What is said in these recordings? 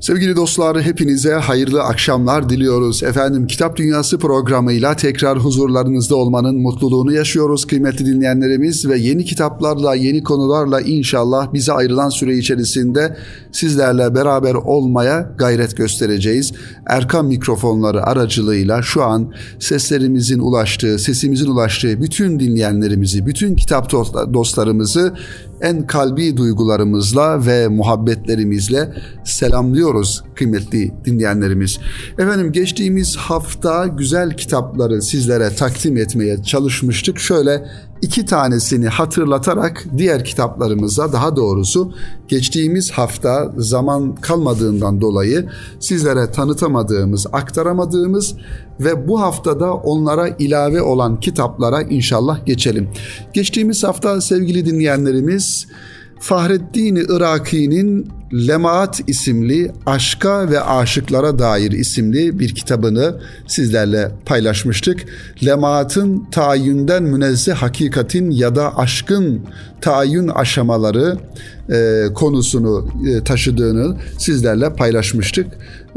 Sevgili dostlar hepinize hayırlı akşamlar diliyoruz. Efendim Kitap Dünyası programıyla tekrar huzurlarınızda olmanın mutluluğunu yaşıyoruz kıymetli dinleyenlerimiz ve yeni kitaplarla, yeni konularla inşallah bize ayrılan süre içerisinde sizlerle beraber olmaya gayret göstereceğiz. Erkam mikrofonları aracılığıyla şu an seslerimizin ulaştığı, sesimizin ulaştığı bütün dinleyenlerimizi, bütün kitap dostlarımızı en kalbi duygularımızla ve muhabbetlerimizle selamlıyoruz kıymetli dinleyenlerimiz. Efendim geçtiğimiz hafta güzel kitapları sizlere takdim etmeye çalışmıştık. Şöyle iki tanesini hatırlatarak diğer kitaplarımıza daha doğrusu geçtiğimiz hafta zaman kalmadığından dolayı sizlere tanıtamadığımız, aktaramadığımız ve bu haftada onlara ilave olan kitaplara inşallah geçelim. Geçtiğimiz hafta sevgili dinleyenlerimiz Fahreddin Iraki'nin Lemaat isimli aşka ve aşıklara dair isimli bir kitabını sizlerle paylaşmıştık. Lemaatın tayinden münezzeh hakikatin ya da aşkın tayin aşamaları e, konusunu e, taşıdığını sizlerle paylaşmıştık.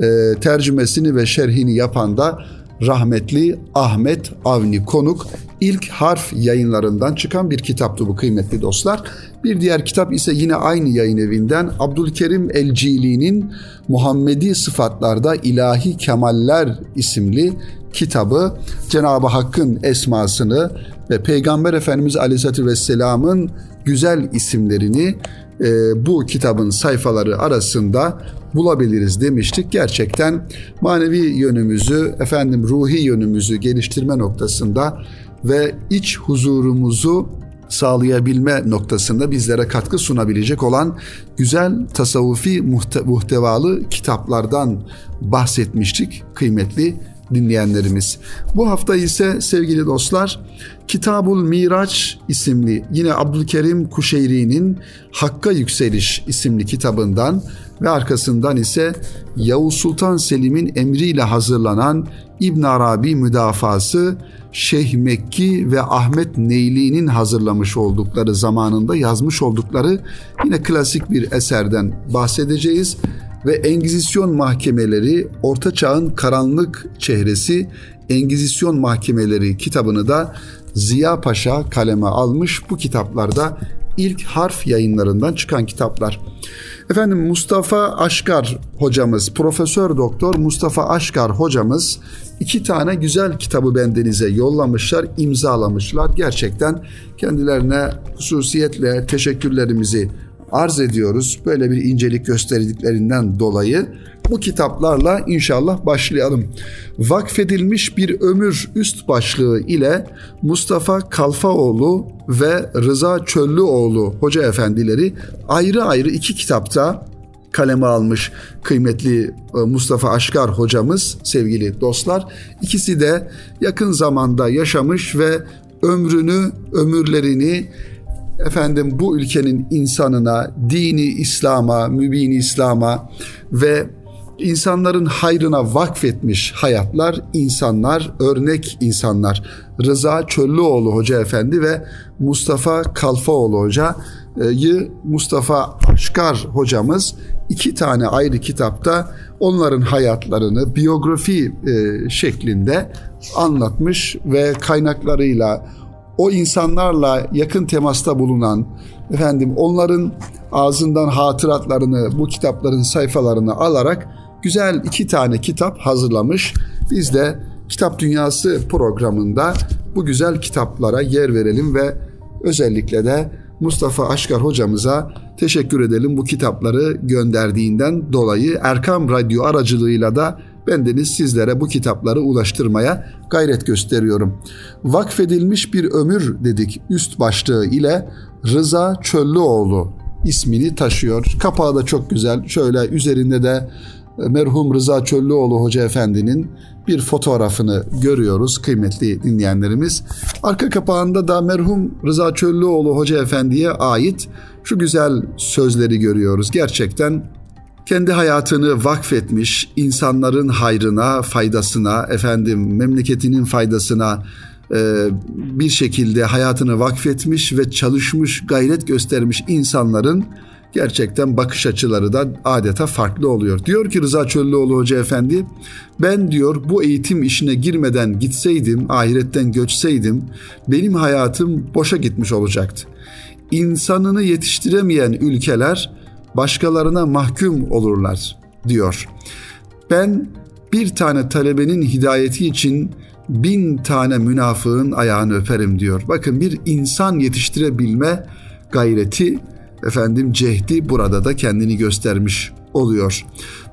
E, tercümesini ve şerhini yapan da rahmetli Ahmet Avni Konuk ilk harf yayınlarından çıkan bir kitaptı bu kıymetli dostlar. Bir diğer kitap ise yine aynı yayın evinden Abdülkerim Elcili'nin Muhammedi Sıfatlarda İlahi Kemaller isimli kitabı Cenab-ı Hakk'ın esmasını ve Peygamber Efendimiz Aleyhisselatü Vesselam'ın güzel isimlerini e, bu kitabın sayfaları arasında bulabiliriz demiştik. Gerçekten manevi yönümüzü, efendim ruhi yönümüzü geliştirme noktasında ve iç huzurumuzu sağlayabilme noktasında bizlere katkı sunabilecek olan güzel tasavvufi muhte- muhtevalı kitaplardan bahsetmiştik kıymetli dinleyenlerimiz. Bu hafta ise sevgili dostlar Kitabul Miraç isimli yine Abdülkerim Kuşeyri'nin Hakka Yükseliş isimli kitabından ve arkasından ise Yavuz Sultan Selim'in emriyle hazırlanan İbn Arabi müdafası Şeyh Mekki ve Ahmet Neyli'nin hazırlamış oldukları zamanında yazmış oldukları yine klasik bir eserden bahsedeceğiz ve Engizisyon mahkemeleri Orta Çağ'ın karanlık çehresi Engizisyon mahkemeleri kitabını da Ziya Paşa kaleme almış. Bu kitaplarda ilk harf yayınlarından çıkan kitaplar. Efendim Mustafa Aşkar hocamız, Profesör Doktor Mustafa Aşkar hocamız iki tane güzel kitabı bendenize yollamışlar, imzalamışlar. Gerçekten kendilerine hususiyetle teşekkürlerimizi arz ediyoruz. Böyle bir incelik gösterdiklerinden dolayı bu kitaplarla inşallah başlayalım. Vakfedilmiş bir ömür üst başlığı ile Mustafa Kalfaoğlu ve Rıza Çöllüoğlu hoca efendileri ayrı ayrı iki kitapta kaleme almış kıymetli e, Mustafa Aşkar hocamız sevgili dostlar. İkisi de yakın zamanda yaşamış ve ömrünü, ömürlerini efendim bu ülkenin insanına, dini İslam'a, mübini İslam'a ve insanların hayrına vakfetmiş hayatlar, insanlar, örnek insanlar. Rıza Çöllüoğlu Hoca Efendi ve Mustafa Kalfaoğlu Hoca'yı Mustafa Aşkar hocamız iki tane ayrı kitapta onların hayatlarını biyografi e, şeklinde anlatmış ve kaynaklarıyla o insanlarla yakın temasta bulunan efendim onların ağzından hatıratlarını bu kitapların sayfalarını alarak güzel iki tane kitap hazırlamış. Biz de Kitap Dünyası programında bu güzel kitaplara yer verelim ve özellikle de Mustafa Aşkar hocamıza teşekkür edelim bu kitapları gönderdiğinden dolayı Erkam Radyo aracılığıyla da bendeniz sizlere bu kitapları ulaştırmaya gayret gösteriyorum. Vakfedilmiş bir ömür dedik üst başlığı ile Rıza Çöllüoğlu ismini taşıyor. Kapağı da çok güzel. Şöyle üzerinde de merhum Rıza Çöllüoğlu Hoca Efendi'nin bir fotoğrafını görüyoruz kıymetli dinleyenlerimiz. Arka kapağında da merhum Rıza Çöllüoğlu Hoca Efendi'ye ait şu güzel sözleri görüyoruz. Gerçekten kendi hayatını vakfetmiş, insanların hayrına, faydasına, efendim memleketinin faydasına e, bir şekilde hayatını vakfetmiş ve çalışmış, gayret göstermiş insanların gerçekten bakış açıları da adeta farklı oluyor. Diyor ki Rıza Çöllüoğlu Hoca Efendi, ben diyor bu eğitim işine girmeden gitseydim, ahiretten göçseydim, benim hayatım boşa gitmiş olacaktı. İnsanını yetiştiremeyen ülkeler başkalarına mahkum olurlar diyor. Ben bir tane talebenin hidayeti için bin tane münafığın ayağını öperim diyor. Bakın bir insan yetiştirebilme gayreti efendim cehdi burada da kendini göstermiş oluyor.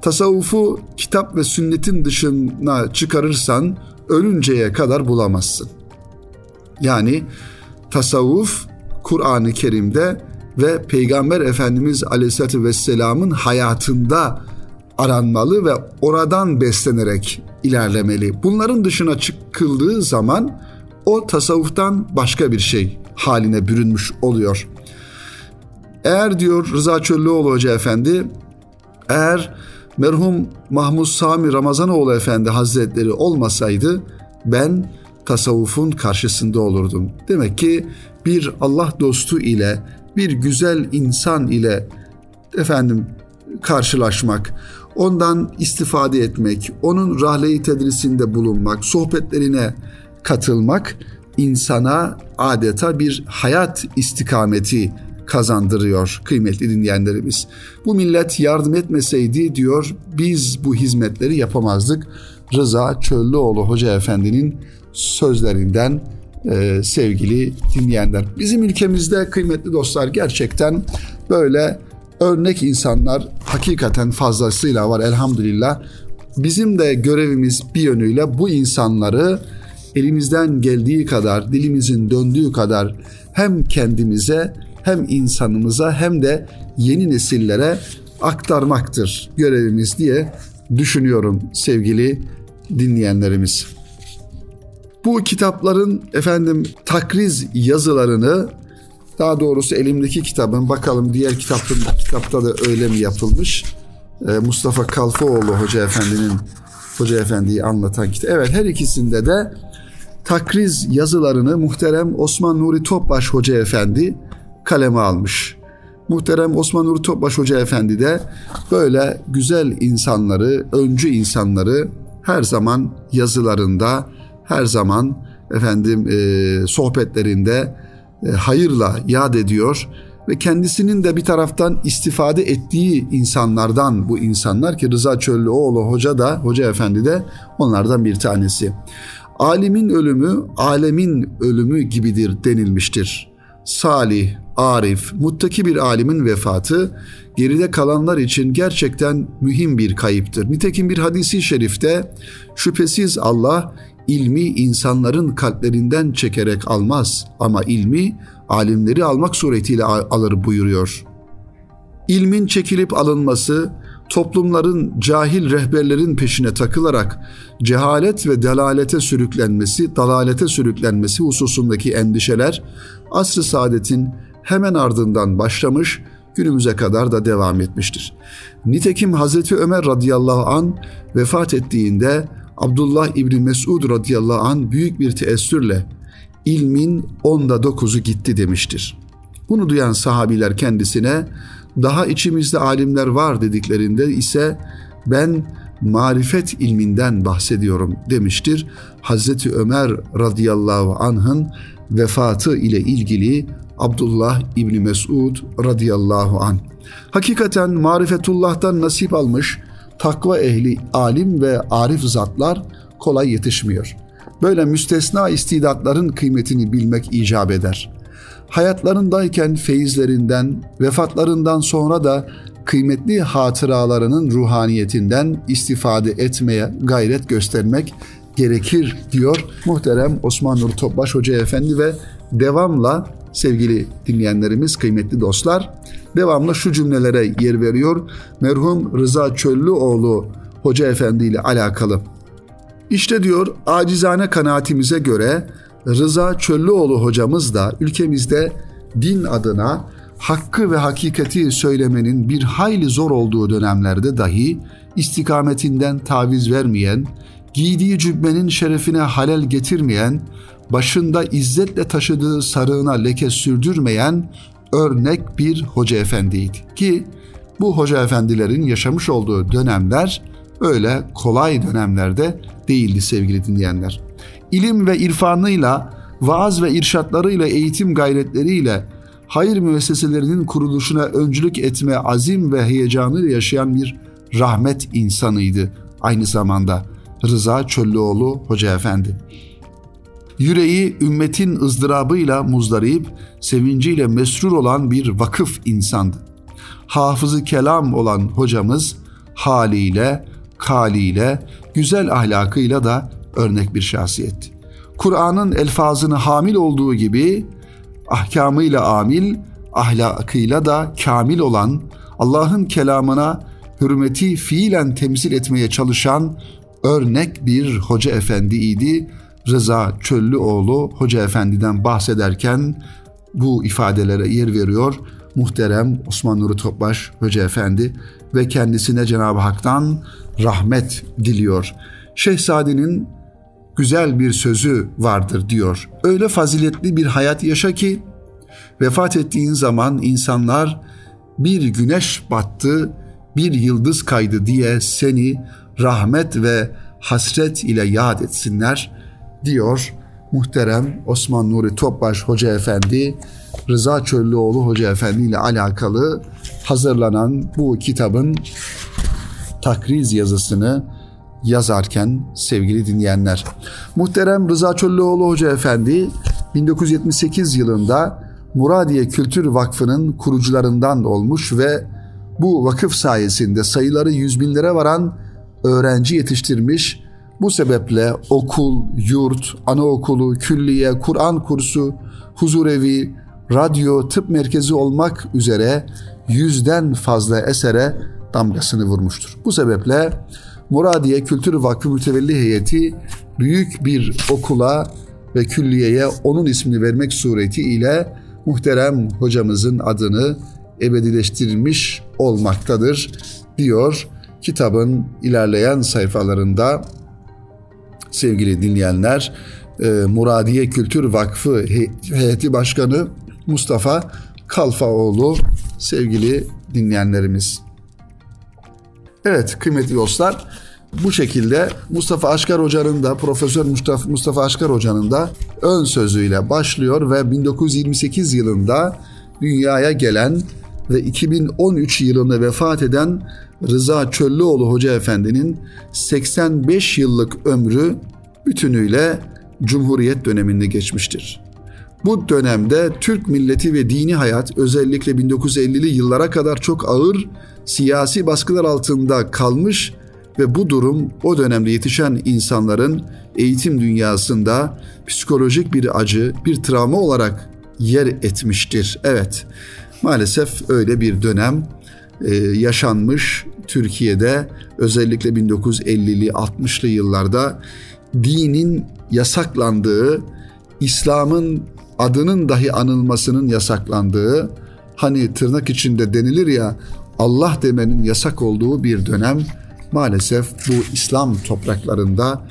Tasavvufu kitap ve sünnetin dışına çıkarırsan ölünceye kadar bulamazsın. Yani tasavvuf Kur'an-ı Kerim'de ve Peygamber Efendimiz Aleyhisselatü Vesselam'ın hayatında aranmalı ve oradan beslenerek ilerlemeli. Bunların dışına çıkıldığı zaman o tasavvuftan başka bir şey haline bürünmüş oluyor. Eğer diyor Rıza Çöllüoğlu Hoca Efendi, eğer merhum Mahmud Sami Ramazanoğlu Efendi Hazretleri olmasaydı ben tasavvufun karşısında olurdum. Demek ki bir Allah dostu ile bir güzel insan ile efendim karşılaşmak, ondan istifade etmek, onun rahle-i tedrisinde bulunmak, sohbetlerine katılmak insana adeta bir hayat istikameti kazandırıyor kıymetli dinleyenlerimiz. Bu millet yardım etmeseydi diyor biz bu hizmetleri yapamazdık. Rıza Çöllüoğlu Hoca Efendi'nin sözlerinden e, sevgili dinleyenler. Bizim ülkemizde kıymetli dostlar gerçekten böyle örnek insanlar hakikaten fazlasıyla var elhamdülillah. Bizim de görevimiz bir yönüyle bu insanları elimizden geldiği kadar, dilimizin döndüğü kadar hem kendimize hem insanımıza hem de yeni nesillere aktarmaktır görevimiz diye düşünüyorum sevgili dinleyenlerimiz. Bu kitapların efendim takriz yazılarını daha doğrusu elimdeki kitabın bakalım diğer kitapta, kitapta da öyle mi yapılmış? Ee, Mustafa Kalfoğlu Hoca Efendi'nin Hoca Efendi'yi anlatan kitap. Evet her ikisinde de takriz yazılarını muhterem Osman Nuri Topbaş Hoca Efendi kaleme almış. Muhterem Osman Nuri Topbaş Hoca Efendi de böyle güzel insanları, öncü insanları her zaman yazılarında, her zaman efendim e, sohbetlerinde e, hayırla yad ediyor ve kendisinin de bir taraftan istifade ettiği insanlardan bu insanlar ki Rıza Çöllüoğlu Hoca da Hoca Efendi de onlardan bir tanesi. Alimin ölümü alemin ölümü gibidir denilmiştir. Salih, arif, muttaki bir alimin vefatı geride kalanlar için gerçekten mühim bir kayıptır. Nitekim bir hadisi şerifte şüphesiz Allah ilmi insanların kalplerinden çekerek almaz ama ilmi alimleri almak suretiyle alır buyuruyor. İlmin çekilip alınması, toplumların cahil rehberlerin peşine takılarak cehalet ve delalete sürüklenmesi, dalalete sürüklenmesi hususundaki endişeler asr-ı saadetin hemen ardından başlamış, günümüze kadar da devam etmiştir. Nitekim Hazreti Ömer radıyallahu an vefat ettiğinde Abdullah İbni Mesud radıyallahu an büyük bir teessürle ilmin onda dokuzu gitti demiştir. Bunu duyan sahabiler kendisine daha içimizde alimler var dediklerinde ise ben marifet ilminden bahsediyorum demiştir. Hazreti Ömer radıyallahu anh'ın vefatı ile ilgili Abdullah İbni Mesud radıyallahu an. Hakikaten marifetullah'tan nasip almış takva ehli alim ve arif zatlar kolay yetişmiyor. Böyle müstesna istidatların kıymetini bilmek icap eder. Hayatlarındayken feyizlerinden, vefatlarından sonra da kıymetli hatıralarının ruhaniyetinden istifade etmeye gayret göstermek gerekir diyor muhterem Osman Nur Topbaş Hoca Efendi ve devamla sevgili dinleyenlerimiz, kıymetli dostlar devamlı şu cümlelere yer veriyor. Merhum Rıza Çöllüoğlu Hoca Efendi ile alakalı. İşte diyor acizane kanaatimize göre Rıza Çöllüoğlu hocamız da ülkemizde din adına hakkı ve hakikati söylemenin bir hayli zor olduğu dönemlerde dahi istikametinden taviz vermeyen, giydiği cübbenin şerefine halel getirmeyen, başında izzetle taşıdığı sarığına leke sürdürmeyen örnek bir hoca efendiydi. Ki bu hoca efendilerin yaşamış olduğu dönemler öyle kolay dönemlerde değildi sevgili dinleyenler. İlim ve irfanıyla, vaaz ve irşatlarıyla, eğitim gayretleriyle hayır müesseselerinin kuruluşuna öncülük etme azim ve heyecanıyla yaşayan bir rahmet insanıydı aynı zamanda Rıza Çöllüoğlu Hoca Efendi. Yüreği ümmetin ızdırabıyla muzdarip, sevinciyle mesrur olan bir vakıf insandı. Hafızı kelam olan hocamız haliyle, kaliyle, güzel ahlakıyla da örnek bir şahsiyetti. Kur'an'ın elfazını hamil olduğu gibi ahkamıyla amil, ahlakıyla da kamil olan, Allah'ın kelamına hürmeti fiilen temsil etmeye çalışan örnek bir hoca efendiydi. Rıza Çöllüoğlu Hoca Efendi'den bahsederken bu ifadelere yer veriyor. Muhterem Osman Nuri Topbaş Hoca Efendi ve kendisine Cenab-ı Hak'tan rahmet diliyor. Şehzadenin güzel bir sözü vardır diyor. Öyle faziletli bir hayat yaşa ki vefat ettiğin zaman insanlar bir güneş battı, bir yıldız kaydı diye seni rahmet ve hasret ile yad etsinler diyor muhterem Osman Nuri Topbaş Hoca Efendi Rıza Çöllüoğlu Hoca Efendi ile alakalı hazırlanan bu kitabın takriz yazısını yazarken sevgili dinleyenler. Muhterem Rıza Çöllüoğlu Hoca Efendi 1978 yılında Muradiye Kültür Vakfı'nın kurucularından olmuş ve bu vakıf sayesinde sayıları yüz binlere varan öğrenci yetiştirmiş. Bu sebeple okul, yurt, anaokulu, külliye, Kur'an kursu, huzurevi, radyo, tıp merkezi olmak üzere yüzden fazla esere damgasını vurmuştur. Bu sebeple Muradiye Kültür Vakfı Mütevelli Heyeti büyük bir okula ve külliyeye onun ismini vermek suretiyle muhterem hocamızın adını ebedileştirmiş olmaktadır diyor kitabın ilerleyen sayfalarında sevgili dinleyenler e, Muradiye Kültür Vakfı heyeti başkanı Mustafa Kalfaoğlu sevgili dinleyenlerimiz. Evet kıymetli dostlar bu şekilde Mustafa Aşkar Hoca'nın da Profesör Mustafa, Mustafa Aşkar Hoca'nın da ön sözüyle başlıyor ve 1928 yılında dünyaya gelen ve 2013 yılında vefat eden Rıza Çöllüoğlu Hoca Efendi'nin 85 yıllık ömrü bütünüyle Cumhuriyet döneminde geçmiştir. Bu dönemde Türk milleti ve dini hayat özellikle 1950'li yıllara kadar çok ağır siyasi baskılar altında kalmış ve bu durum o dönemde yetişen insanların eğitim dünyasında psikolojik bir acı, bir travma olarak yer etmiştir. Evet, maalesef öyle bir dönem e, yaşanmış Türkiye'de özellikle 1950'li 60'lı yıllarda dinin yasaklandığı, İslam'ın adının dahi anılmasının yasaklandığı, hani tırnak içinde denilir ya Allah demenin yasak olduğu bir dönem maalesef bu İslam topraklarında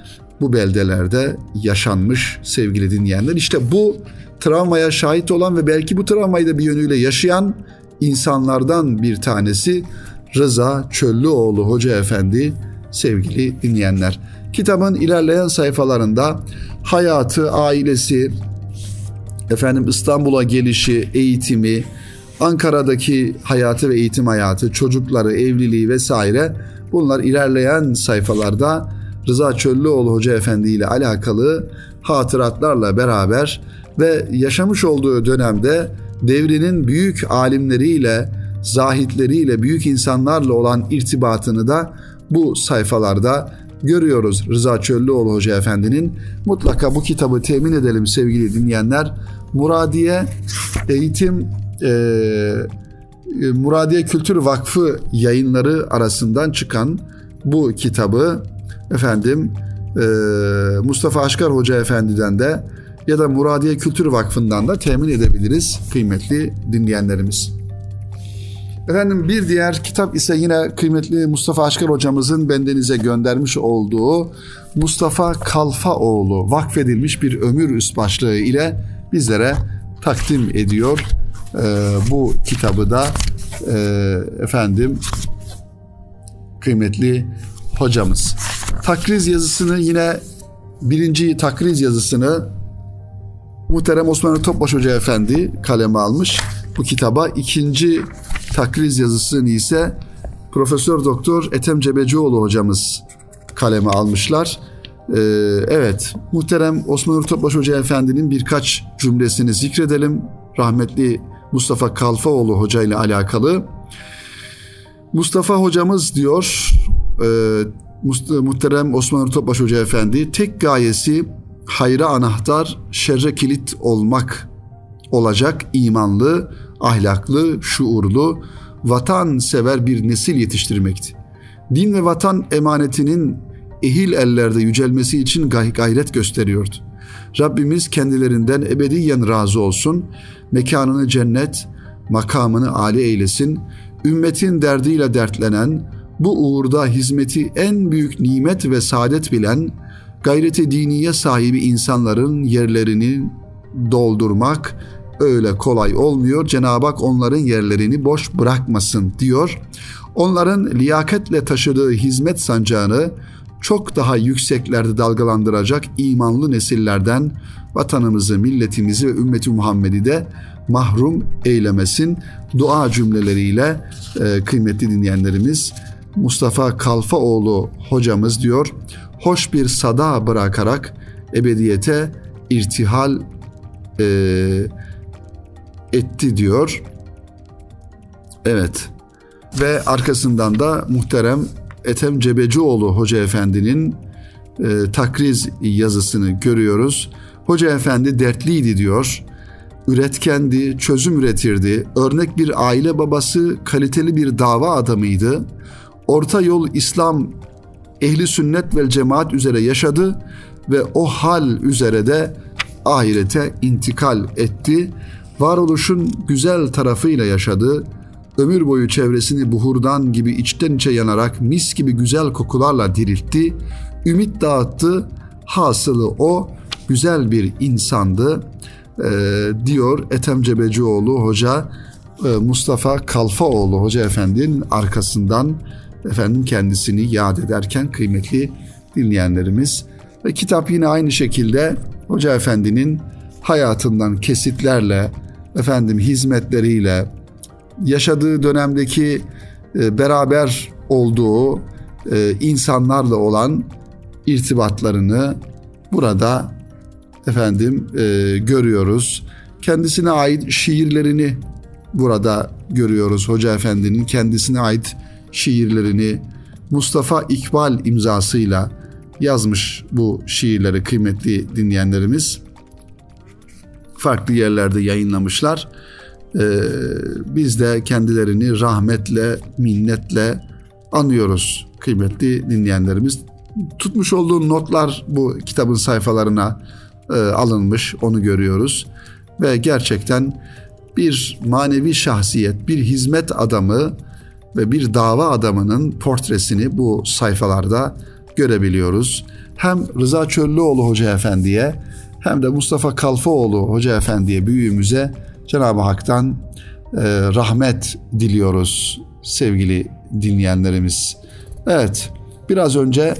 bu beldelerde yaşanmış sevgili dinleyenler. İşte bu travmaya şahit olan ve belki bu travmayı da bir yönüyle yaşayan insanlardan bir tanesi Rıza Çöllüoğlu Hoca Efendi sevgili dinleyenler. Kitabın ilerleyen sayfalarında hayatı, ailesi, efendim İstanbul'a gelişi, eğitimi, Ankara'daki hayatı ve eğitim hayatı, çocukları, evliliği vesaire bunlar ilerleyen sayfalarda Rıza Çöllüoğlu Hoca Efendi ile alakalı hatıratlarla beraber ve yaşamış olduğu dönemde devrinin büyük alimleriyle, zahitleriyle, büyük insanlarla olan irtibatını da bu sayfalarda görüyoruz Rıza Çöllüoğlu Hoca Efendi'nin. Mutlaka bu kitabı temin edelim sevgili dinleyenler. Muradiye Eğitim e, Muradiye Kültür Vakfı yayınları arasından çıkan bu kitabı efendim e, Mustafa Aşkar Hoca Efendi'den de ya da Muradiye Kültür Vakfı'ndan da temin edebiliriz kıymetli dinleyenlerimiz. Efendim bir diğer kitap ise yine kıymetli Mustafa Aşkar hocamızın bendenize göndermiş olduğu Mustafa Kalfaoğlu vakfedilmiş bir ömür üst başlığı ile bizlere takdim ediyor. e, bu kitabı da e, efendim kıymetli hocamız. Takriz yazısını yine birinci takriz yazısını Muhterem Osman Topbaş Hoca Efendi kaleme almış. Bu kitaba ikinci takriz yazısını ise Profesör Doktor Ethem Cebecioğlu hocamız kaleme almışlar. Ee, evet, muhterem Osman Nur Topbaş Hoca Efendi'nin birkaç cümlesini zikredelim. Rahmetli Mustafa Kalfaoğlu Hoca ile alakalı. Mustafa hocamız diyor, e, muhterem Osman Nur Topbaş Hoca Efendi, tek gayesi hayra anahtar, şerre kilit olmak olacak imanlı, ahlaklı, şuurlu, vatan sever bir nesil yetiştirmekti. Din ve vatan emanetinin ehil ellerde yücelmesi için gayret gösteriyordu. Rabbimiz kendilerinden ebediyen razı olsun, mekanını cennet, makamını âli eylesin, ümmetin derdiyle dertlenen, bu uğurda hizmeti en büyük nimet ve saadet bilen, gayreti diniye sahibi insanların yerlerini doldurmak öyle kolay olmuyor. Cenab-ı Hak onların yerlerini boş bırakmasın diyor. Onların liyakatle taşıdığı hizmet sancağını çok daha yükseklerde dalgalandıracak imanlı nesillerden vatanımızı, milletimizi ve ümmeti Muhammed'i de mahrum eylemesin. Dua cümleleriyle e, kıymetli dinleyenlerimiz Mustafa Kalfaoğlu hocamız diyor. Hoş bir sada bırakarak ebediyete irtihal e, etti diyor. Evet ve arkasından da muhterem Ethem Cebecioğlu Hoca Efendi'nin e, takriz yazısını görüyoruz. Hoca Efendi dertliydi diyor. Üretkendi, çözüm üretirdi. Örnek bir aile babası, kaliteli bir dava adamıydı. Orta yol İslam ehli sünnet ve cemaat üzere yaşadı ve o hal üzere de ahirete intikal etti. Varoluşun güzel tarafıyla yaşadı. Ömür boyu çevresini buhurdan gibi içten içe yanarak mis gibi güzel kokularla diriltti, ümit dağıttı, hasılı o güzel bir insandı e, diyor Ethem Cebecioğlu Hoca e, Mustafa Kalfaoğlu Hoca Efendi'nin arkasından efendim kendisini yad ederken kıymetli dinleyenlerimiz ve kitap yine aynı şekilde Hoca Efendi'nin hayatından kesitlerle efendim hizmetleriyle yaşadığı dönemdeki e, beraber olduğu e, insanlarla olan irtibatlarını burada efendim e, görüyoruz. Kendisine ait şiirlerini burada görüyoruz. Hoca Efendi'nin kendisine ait şiirlerini Mustafa İkbal imzasıyla yazmış bu şiirleri kıymetli dinleyenlerimiz. Farklı yerlerde yayınlamışlar. Ee, biz de kendilerini rahmetle, minnetle anıyoruz kıymetli dinleyenlerimiz. Tutmuş olduğu notlar bu kitabın sayfalarına e, alınmış, onu görüyoruz. Ve gerçekten bir manevi şahsiyet, bir hizmet adamı ve bir dava adamının portresini bu sayfalarda görebiliyoruz. Hem Rıza Çöllüoğlu Hoca Efendi'ye hem de Mustafa Kalfaoğlu Hoca Efendi'ye büyüğümüze Cenab-ı Hak'tan e, rahmet diliyoruz sevgili dinleyenlerimiz. Evet biraz önce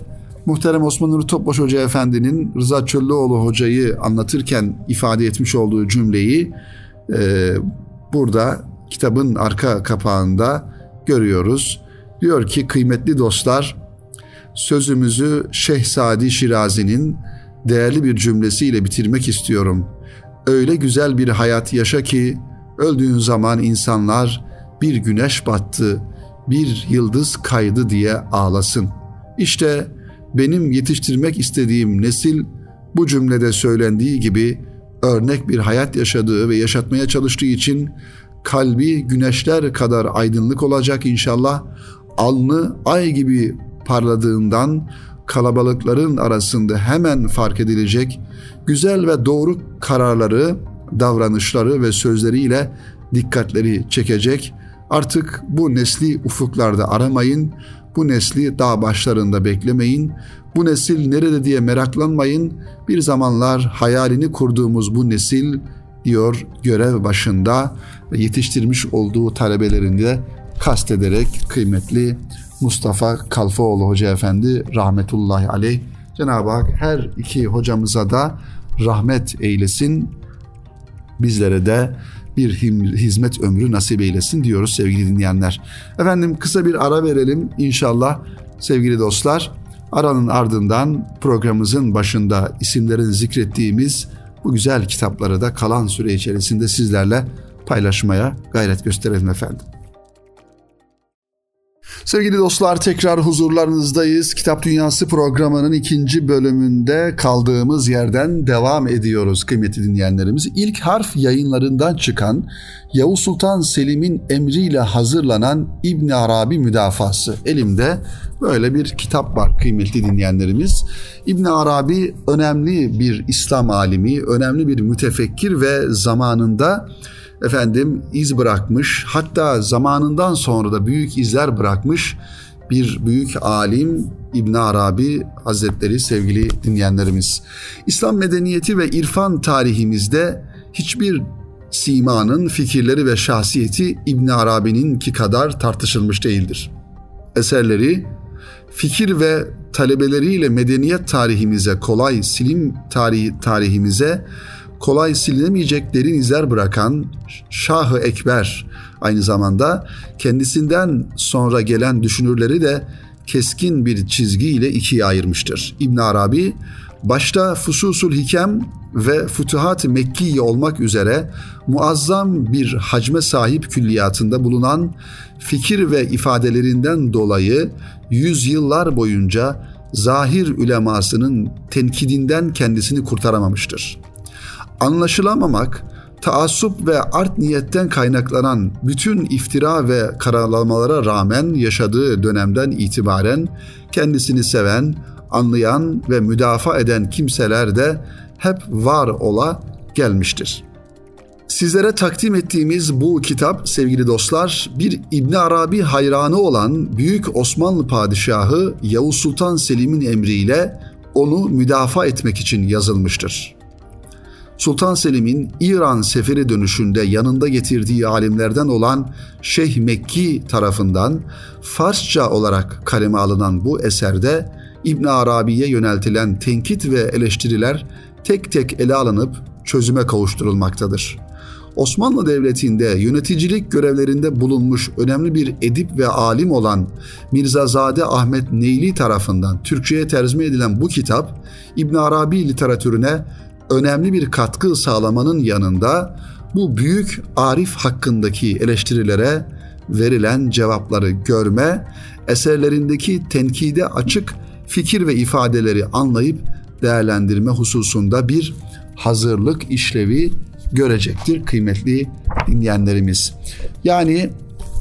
muhterem Osman Nuri Topbaş Hoca Efendi'nin Rıza Çöllüoğlu Hoca'yı anlatırken ifade etmiş olduğu cümleyi e, burada kitabın arka kapağında görüyoruz. Diyor ki kıymetli dostlar sözümüzü Şehzadi Şirazi'nin değerli bir cümlesiyle bitirmek istiyorum.'' öyle güzel bir hayat yaşa ki öldüğün zaman insanlar bir güneş battı, bir yıldız kaydı diye ağlasın. İşte benim yetiştirmek istediğim nesil bu cümlede söylendiği gibi örnek bir hayat yaşadığı ve yaşatmaya çalıştığı için kalbi güneşler kadar aydınlık olacak inşallah. Alnı ay gibi parladığından kalabalıkların arasında hemen fark edilecek güzel ve doğru kararları, davranışları ve sözleriyle dikkatleri çekecek. Artık bu nesli ufuklarda aramayın, bu nesli dağ başlarında beklemeyin, bu nesil nerede diye meraklanmayın. Bir zamanlar hayalini kurduğumuz bu nesil diyor görev başında yetiştirmiş olduğu talebelerini de kastederek kıymetli Mustafa Kalfaoğlu Hoca Efendi rahmetullahi aleyh Cenab-ı Hak her iki hocamıza da rahmet eylesin. Bizlere de bir hizmet ömrü nasip eylesin diyoruz sevgili dinleyenler. Efendim kısa bir ara verelim inşallah sevgili dostlar. Aranın ardından programımızın başında isimlerini zikrettiğimiz bu güzel kitapları da kalan süre içerisinde sizlerle paylaşmaya gayret gösterelim efendim. Sevgili dostlar tekrar huzurlarınızdayız. Kitap Dünyası programının ikinci bölümünde kaldığımız yerden devam ediyoruz kıymetli dinleyenlerimiz. İlk harf yayınlarından çıkan Yavuz Sultan Selim'in emriyle hazırlanan İbn Arabi müdafası. Elimde böyle bir kitap var kıymetli dinleyenlerimiz. İbn Arabi önemli bir İslam alimi, önemli bir mütefekkir ve zamanında efendim iz bırakmış hatta zamanından sonra da büyük izler bırakmış bir büyük alim İbn Arabi Hazretleri sevgili dinleyenlerimiz. İslam medeniyeti ve irfan tarihimizde hiçbir simanın fikirleri ve şahsiyeti İbn Arabi'nin ki kadar tartışılmış değildir. Eserleri fikir ve talebeleriyle medeniyet tarihimize kolay silim tarihi tarihimize kolay silinemeyecek derin izler bırakan Şahı Ekber aynı zamanda kendisinden sonra gelen düşünürleri de keskin bir çizgiyle ikiye ayırmıştır. İbn Arabi başta Fususul Hikem ve Fütuhat-ı Mekkiye olmak üzere muazzam bir hacme sahip külliyatında bulunan fikir ve ifadelerinden dolayı yüzyıllar boyunca zahir ülemasının tenkidinden kendisini kurtaramamıştır. Anlaşılamamak, taassup ve art niyetten kaynaklanan bütün iftira ve karalamalara rağmen yaşadığı dönemden itibaren kendisini seven, anlayan ve müdafaa eden kimseler de hep var ola gelmiştir. Sizlere takdim ettiğimiz bu kitap sevgili dostlar bir İbn Arabi hayranı olan Büyük Osmanlı Padişahı Yavuz Sultan Selim'in emriyle onu müdafaa etmek için yazılmıştır. Sultan Selim'in İran seferi dönüşünde yanında getirdiği alimlerden olan Şeyh Mekki tarafından Farsça olarak kaleme alınan bu eserde İbn Arabi'ye yöneltilen tenkit ve eleştiriler tek tek ele alınıp çözüme kavuşturulmaktadır. Osmanlı Devleti'nde yöneticilik görevlerinde bulunmuş önemli bir edip ve alim olan Mirzazade Ahmet Neyli tarafından Türkçe'ye tercüme edilen bu kitap İbn Arabi literatürüne önemli bir katkı sağlamanın yanında bu büyük arif hakkındaki eleştirilere verilen cevapları görme, eserlerindeki tenkide açık fikir ve ifadeleri anlayıp değerlendirme hususunda bir hazırlık işlevi görecektir kıymetli dinleyenlerimiz. Yani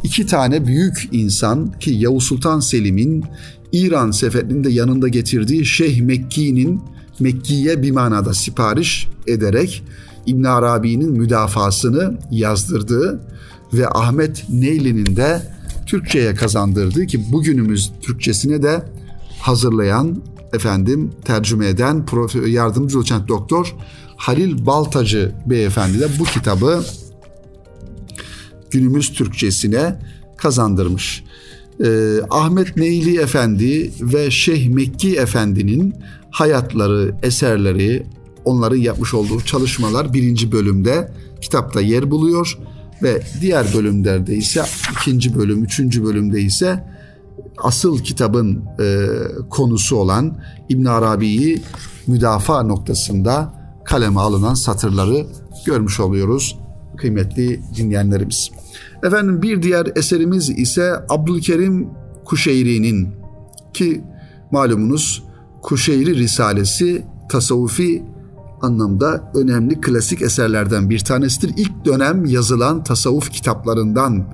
iki tane büyük insan ki Yavuz Sultan Selim'in İran seferinde yanında getirdiği Şeyh Mekki'nin Mekki'ye bir manada sipariş ederek İbn Arabi'nin müdafasını yazdırdığı ve Ahmet Neyli'nin de Türkçe'ye kazandırdığı ki bugünümüz Türkçesine de hazırlayan efendim tercüme eden yardımcı doçent doktor Halil Baltacı beyefendi de bu kitabı günümüz Türkçesine kazandırmış. Ee, Ahmet Neyli Efendi ve Şeyh Mekki Efendi'nin hayatları, eserleri, onların yapmış olduğu çalışmalar birinci bölümde kitapta yer buluyor ve diğer bölümlerde ise ikinci bölüm, üçüncü bölümde ise asıl kitabın e, konusu olan İbn Arabi'yi müdafaa noktasında kaleme alınan satırları görmüş oluyoruz kıymetli dinleyenlerimiz. Efendim bir diğer eserimiz ise Abdülkerim Kuşeyri'nin ki malumunuz Kuşeyri Risalesi tasavvufi anlamda önemli klasik eserlerden bir tanesidir. İlk dönem yazılan tasavvuf kitaplarından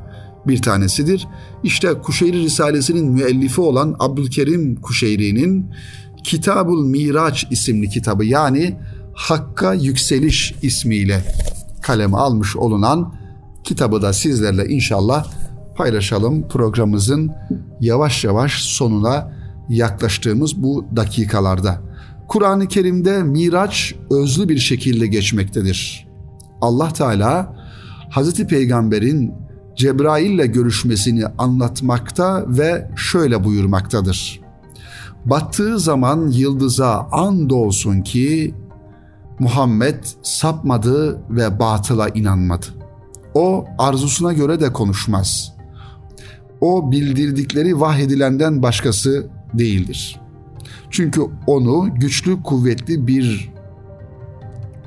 bir tanesidir. İşte Kuşeyri Risalesi'nin müellifi olan Abdülkerim Kuşeyri'nin Kitabul Miraç isimli kitabı yani Hakka Yükseliş ismiyle kaleme almış olunan kitabı da sizlerle inşallah paylaşalım. Programımızın yavaş yavaş sonuna yaklaştığımız bu dakikalarda. Kur'an-ı Kerim'de Miraç özlü bir şekilde geçmektedir. Allah Teala Hazreti Peygamber'in Cebrail ile görüşmesini anlatmakta ve şöyle buyurmaktadır. Battığı zaman yıldıza and olsun ki Muhammed sapmadı ve batıla inanmadı. O arzusuna göre de konuşmaz. O bildirdikleri vahyedilenden başkası değildir. Çünkü onu güçlü kuvvetli bir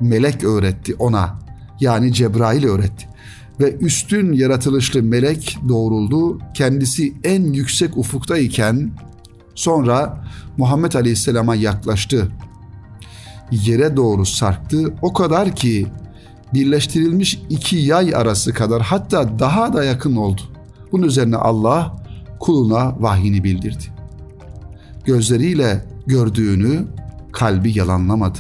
melek öğretti ona. Yani Cebrail öğretti. Ve üstün yaratılışlı melek doğruldu. Kendisi en yüksek ufuktayken sonra Muhammed Aleyhisselam'a yaklaştı. Yere doğru sarktı. O kadar ki birleştirilmiş iki yay arası kadar hatta daha da yakın oldu. Bunun üzerine Allah kuluna vahyini bildirdi. Gözleriyle gördüğünü kalbi yalanlamadı.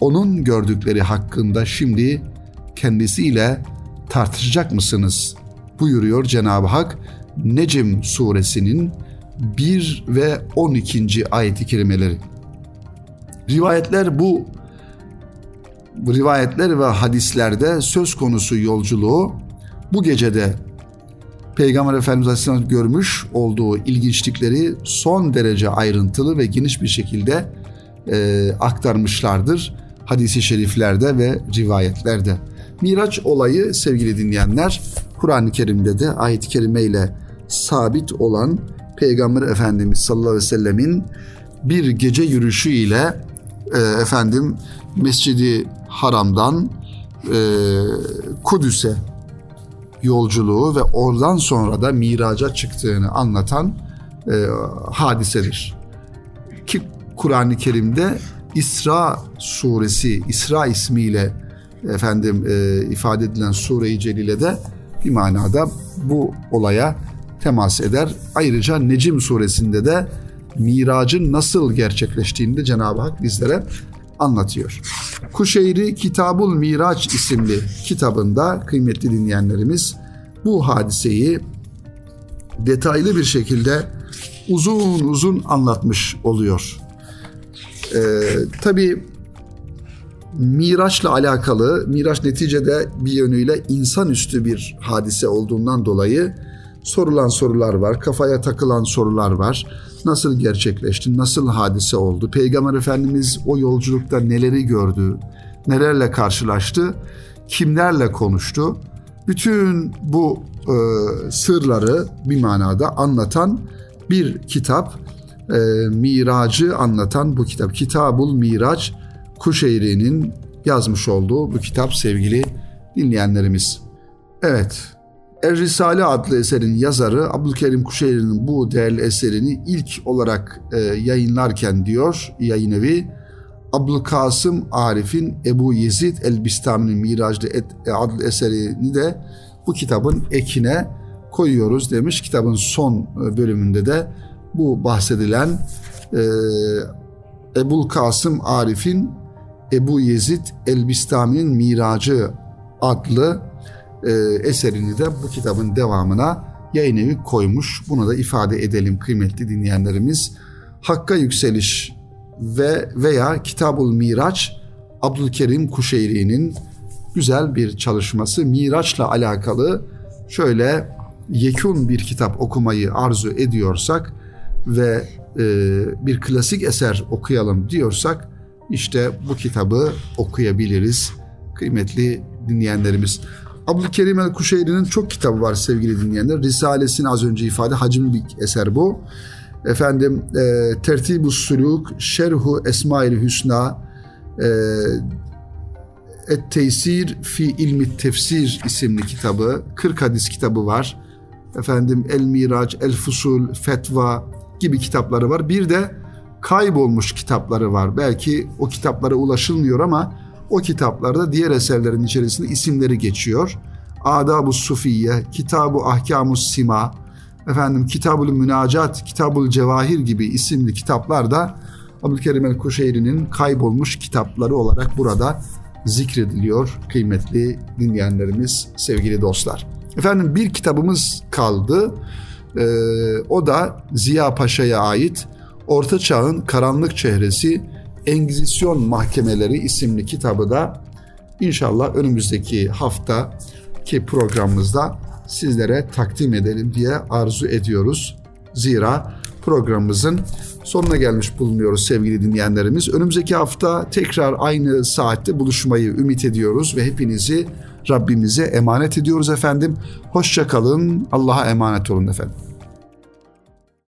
Onun gördükleri hakkında şimdi kendisiyle tartışacak mısınız? buyuruyor Cenab-ı Hak Necm suresinin 1 ve 12. ayeti kerimeleri. Rivayetler bu rivayetler ve hadislerde söz konusu yolculuğu bu gecede Peygamber Efendimiz Aleyhisselam görmüş olduğu ilginçlikleri son derece ayrıntılı ve geniş bir şekilde e, aktarmışlardır hadisi şeriflerde ve rivayetlerde. Miraç olayı sevgili dinleyenler Kur'an-ı Kerim'de de ayet-i kerime ile sabit olan Peygamber Efendimiz sallallahu aleyhi ve sellemin bir gece yürüyüşü ile e, efendim Mescidi Haram'dan e, Kudüs'e yolculuğu ve oradan sonra da miraca çıktığını anlatan e, hadisedir. Ki Kur'an-ı Kerim'de İsra suresi, İsra ismiyle efendim e, ifade edilen sure-i celilede bir manada bu olaya temas eder. Ayrıca Necim suresinde de miracın nasıl gerçekleştiğini de Cenab-ı Hak bizlere anlatıyor. Kuşeyri Kitabul Miraç isimli kitabında kıymetli dinleyenlerimiz bu hadiseyi detaylı bir şekilde uzun uzun anlatmış oluyor. Ee, tabii Miraç'la alakalı, Miraç neticede bir yönüyle insanüstü bir hadise olduğundan dolayı sorulan sorular var, kafaya takılan sorular var. Nasıl gerçekleşti, nasıl hadise oldu, Peygamber Efendimiz o yolculukta neleri gördü, nelerle karşılaştı, kimlerle konuştu. Bütün bu e, sırları bir manada anlatan bir kitap, e, Miracı anlatan bu kitap. Kitabul Miraç, Kuşeyri'nin yazmış olduğu bu kitap sevgili dinleyenlerimiz. Evet, Er Risale adlı eserin yazarı Abdülkerim Kuşeyri'nin bu değerli eserini ilk olarak e, yayınlarken diyor yayın evi Abdülkasım Arif'in Ebu Yezid el-Bistami'nin Miraclı e, adlı eserini de bu kitabın ekine koyuyoruz demiş. Kitabın son e, bölümünde de bu bahsedilen e, Ebul Kasım Arif'in Ebu Yezid el-Bistami'nin Miracı adlı e, eserini de bu kitabın devamına yayın evi koymuş. Bunu da ifade edelim kıymetli dinleyenlerimiz. Hakka yükseliş ve veya Kitabul Miraç Abdülkerim Kuşeyri'nin güzel bir çalışması. Miraç'la alakalı şöyle yekun bir kitap okumayı arzu ediyorsak ve e, bir klasik eser okuyalım diyorsak işte bu kitabı okuyabiliriz kıymetli dinleyenlerimiz. Abdülkerim el Kuşeyri'nin çok kitabı var sevgili dinleyenler. Risalesini az önce ifade hacimli bir eser bu. Efendim e, Tertib-u Suluk, Şerhu Esmail Hüsna, e, Et Teysir fi İlmi Tefsir isimli kitabı, 40 hadis kitabı var. Efendim El Miraç, El Fusul, Fetva gibi kitapları var. Bir de kaybolmuş kitapları var. Belki o kitaplara ulaşılmıyor ama o kitaplarda diğer eserlerin içerisinde isimleri geçiyor. Adab-ı Sufiye, Kitab-ı ahkam Sima, efendim Kitab-ı Münacat, Kitab-ı Cevahir gibi isimli kitaplar da Abdülkerim el-Kuşeyri'nin kaybolmuş kitapları olarak burada zikrediliyor kıymetli dinleyenlerimiz, sevgili dostlar. Efendim bir kitabımız kaldı. Ee, o da Ziya Paşa'ya ait Orta Çağ'ın Karanlık Çehresi Engizisyon Mahkemeleri isimli kitabı da İnşallah önümüzdeki hafta ki programımızda sizlere takdim edelim diye arzu ediyoruz. Zira programımızın sonuna gelmiş bulunuyoruz sevgili dinleyenlerimiz. Önümüzdeki hafta tekrar aynı saatte buluşmayı ümit ediyoruz ve hepinizi Rabbimize emanet ediyoruz efendim. Hoşça kalın. Allah'a emanet olun efendim.